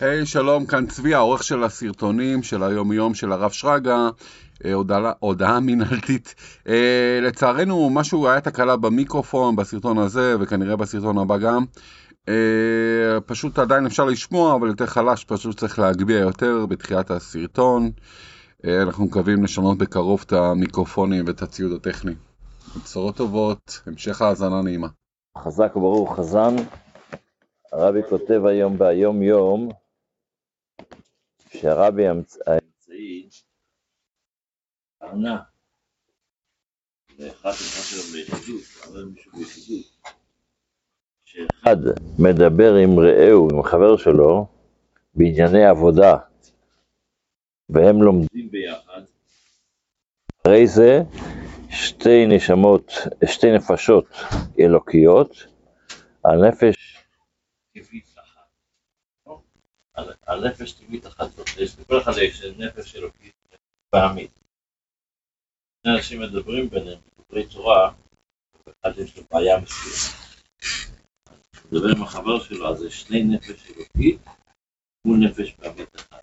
היי, שלום, כאן צבי, העורך של הסרטונים של היום-יום של הרב שרגא, אה, הודעה, הודעה מינהלתית. אה, לצערנו, משהו היה תקלה במיקרופון בסרטון הזה, וכנראה בסרטון הבא גם. אה, פשוט עדיין אפשר לשמוע, אבל יותר חלש, פשוט צריך להגביה יותר בתחילת הסרטון. אנחנו מקווים לשנות בקרוב את המיקרופונים ואת הציוד הטכני. בשורות טובות, המשך האזנה נעימה. חזק וברוך חזן. הרבי כותב היום ביום יום שהרבי האמצ- האמצעי ענה ביחידות, אבל מישהו שאחד מדבר עם רעהו, עם חבר שלו, בענייני עבודה, והם לומדים ביחד, אחרי זה שתי נשמות, שתי נפשות אלוקיות, הנפש אחת. על- נפש טבעית אחת זאת, יש לכל אחד יש נפש אלוקית פעמית. שני אנשים מדברים ביניהם, דברי תורה, ואחד יש לו בעיה מסוימת. הוא מדבר עם החבר שלו, אז זה שני נפש אלוקית מול נפש פעמית אחת.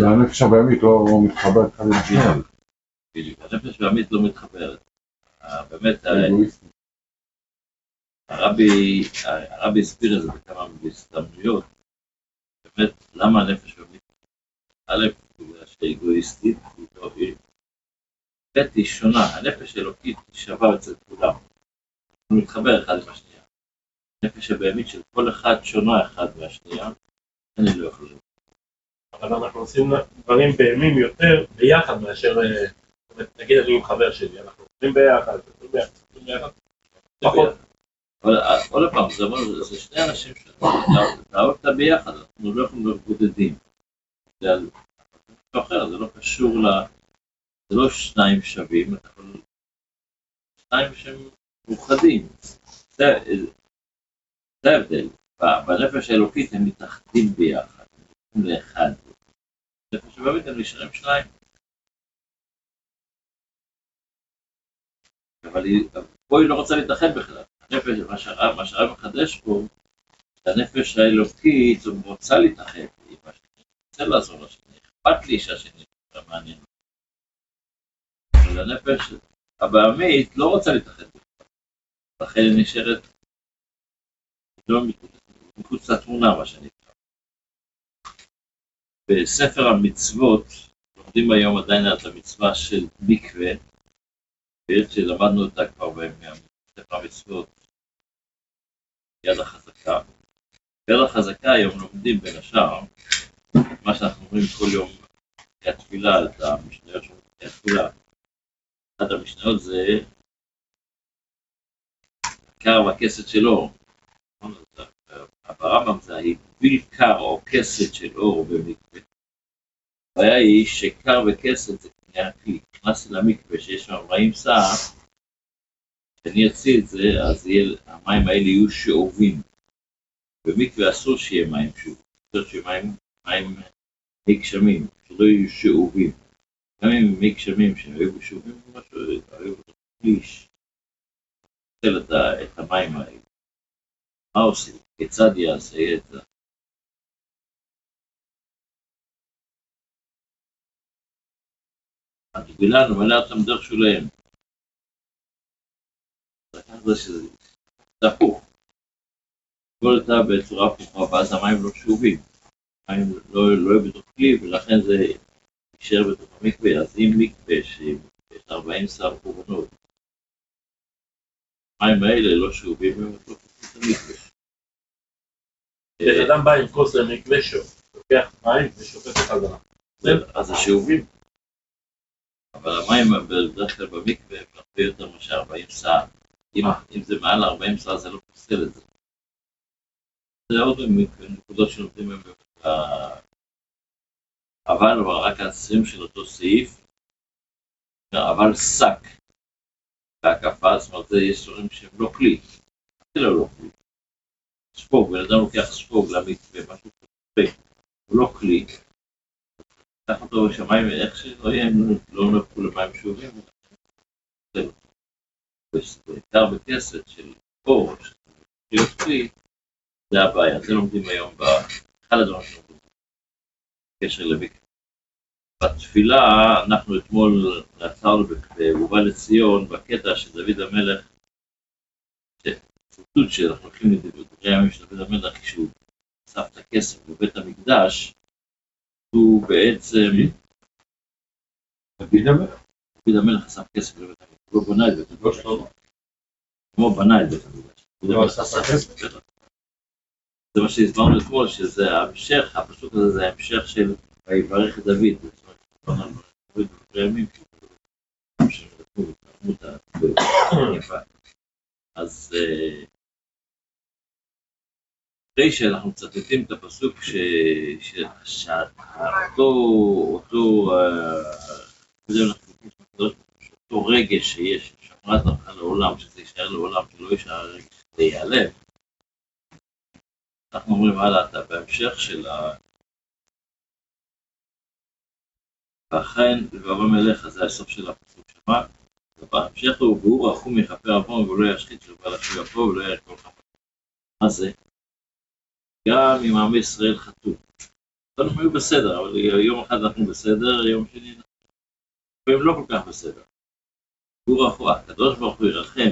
והנפש הבהמית לא מתחברת אחד עם השני. בדיוק, הנפש פעמית לא מתחברת. אה, באמת. הרבי, הרבי הסביר את זה בכמה הזדמנויות. באמת, למה הנפש באמת? א', בגלל שהיא אגואיסטית, היא לא היא. ב', היא שונה, הנפש האלוקית היא שווה אצל כולם. הוא מתחבר אחד עם השנייה. הנפש הבהמית של כל אחד שונה אחד מהשנייה, אני לא יכול לראות. אבל אנחנו עושים דברים בהמים יותר ביחד מאשר, אה, נגיד אני עם חבר שלי, אנחנו עושים ביחד, עושים ביחד, עושים ביחד, פחות. אבל אה, עוד פעם, זה אומר, זה שני אנשים שלאהוב אותה ביחד, אנחנו לא יכולים להיות בודדים. זה משהו אחר, זה לא קשור ל... זה לא שניים שווים, אתה יכול... שניים שהם מאוחדים. זה ההבדל. בנפש האלוקית הם מתאחדים ביחד, הם הופכים לאחד. בנפש הבאמת הם נשארים שניים. אבל פה היא לא רוצה להתאחד בכלל. הנפש, מה שהרב מה שהרב מחדש פה, שהנפש האלוקית רוצה להתאחד עם השני, רוצה לעזור לשני, אכפת לי שהשני יהיה מעניין. אבל הנפש הבעמית לא רוצה להתאחד לכן היא נשארת לא מחוץ- לתמונה, מה שנקרא. בספר המצוות, לומדים היום עדיין את המצווה של מקווה, שלמדנו אותה כבר בספר המצוות, יד החזקה. ביד החזקה היום לומדים בין השאר, מה שאנחנו אומרים כל יום אחרי התפילה, את המשניות של אחרי התפילה. אחת המשניות זה קר והכסת של אור. נכון? ברמב"ם זה הגביל קר או כסת של אור במקווה. הבעיה היא שקר וכסת זה קנייה כלי. נכנסתי למקווה שיש שם 40 סעה, כשאני אוציא את זה, אז יהיה, המים האלה יהיו שאובים. במקווה אסור שיהיה מים שאובים, צריך שיהיה מים, מים מי גשמים, שלא יהיו שאובים. גם אם מי גשמים שהיו שאובים, משהו, היו פליש. נוצל את, המים האלה. מה עושים? כיצד יעשה את זה? הגבילה נמלא אותם דרך שוליהם. זה שזה זה הפוך. הכל הייתה בצורה הפוכה, ואז המים לא שאובים. המים לא לא היו בתוך כלי, ולכן זה יישאר בתוך המקווה. אז אם מקווה שיש 40 שר קורבנות, המים האלה לא שאובים, הם לא פותחים את המקווה. בן אדם בא עם כוס למקווה שוב, לוקח מים ושופט בחזרה. אז זה שאובים. אבל המים בדרך כלל במקווה הם הרבה יותר מאשר 40 סעה. אם, זה מעל 40 סעה זה לא פוסל את זה. זה עוד נקודות שנותנים להם אבל אבל רק הסיום של אותו סעיף, אבל שק בהקפה, זאת אומרת יש דברים שהם לא כלי, אפילו לא כלי. ספוג, בן אדם לוקח ספוג למקווה, משהו כזה, הוא לא כלי, קח אותו בשמיים, איך שלא יהיה, הם לא- לא נהפכו למים שאובים. בעיקר בכסת של אור, של כלי, זה הבעיה, זה לומדים היום, אחד הדברים שלומדים, בקשר למקווה. בתפילה, אנחנו אתמול עצרנו בבובה לציון, בקטע שדוד המלך, ציטוט שאנחנו הולכים לדברי הימים של דוד המלך, כשהוא אסף את הכסף בבית המקדש, הוא בעצם... דוד המלך? דוד המלך אסף כסף לבית המקדש, הוא לא בנה את בית המקדש. כמו בנה את בית המקדש. לא? זה מה שהסברנו אתמול, שזה ההמשך, הפסוק הזה זה ההמשך של ויברך את דוד. אז אחרי שאנחנו מצטטים את הפסוק שאותו אותו אותו רגש שיש, שמרת לך לעולם, שזה יישאר לעולם, שלא יישאר רגש, שזה ייעלם. אנחנו אומרים הלאה, אתה בהמשך של ה... ואכן, ובבא מלך, זה הסוף של הפסוק שמה, בהמשך הוא, והוא רחום יכפר עוון ולא ישחית של בעל השם יפו ולא כל חפר. מה זה? גם אם עם ישראל חטאו. קודם היו בסדר, אבל יום אחד אנחנו בסדר, יום שני אנחנו... והם לא כל כך בסדר. הוא הקדוש ברוך הוא ירחם,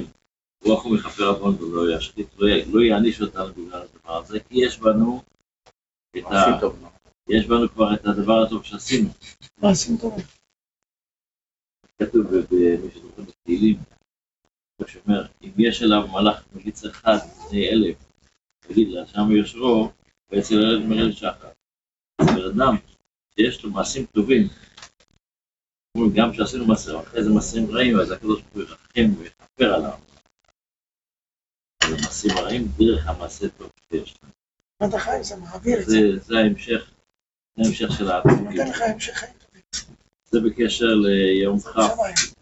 הוא רחום יכפר עוון ולא ישחית, לא יעניש אותנו בגלל הדבר הזה, כי יש בנו את ה... יש בנו כבר את הדבר הטוב שעשינו. מה עשינו טוב? כתוב במי שזוכר בתהילים, שאומר, אם יש אליו מלאך מליץ אחד בני אלף, תגיד לה, שם יושרו, ואצל ילד מרד שחר. אז בן אדם שיש לו מעשים טובים, גם כשעשינו מעשים, אחרי זה מעשים רעים, אז הקדוש ברוך הוא ירחם ויכפר עליו. אז המעשים הרעים דרך המעשה טוב שיש לנו. מה אתה חי? זה מעביר את זה. זה ההמשך, זה ההמשך של נותן לך המשך חיים טובים. זה בקשר ליום כ'.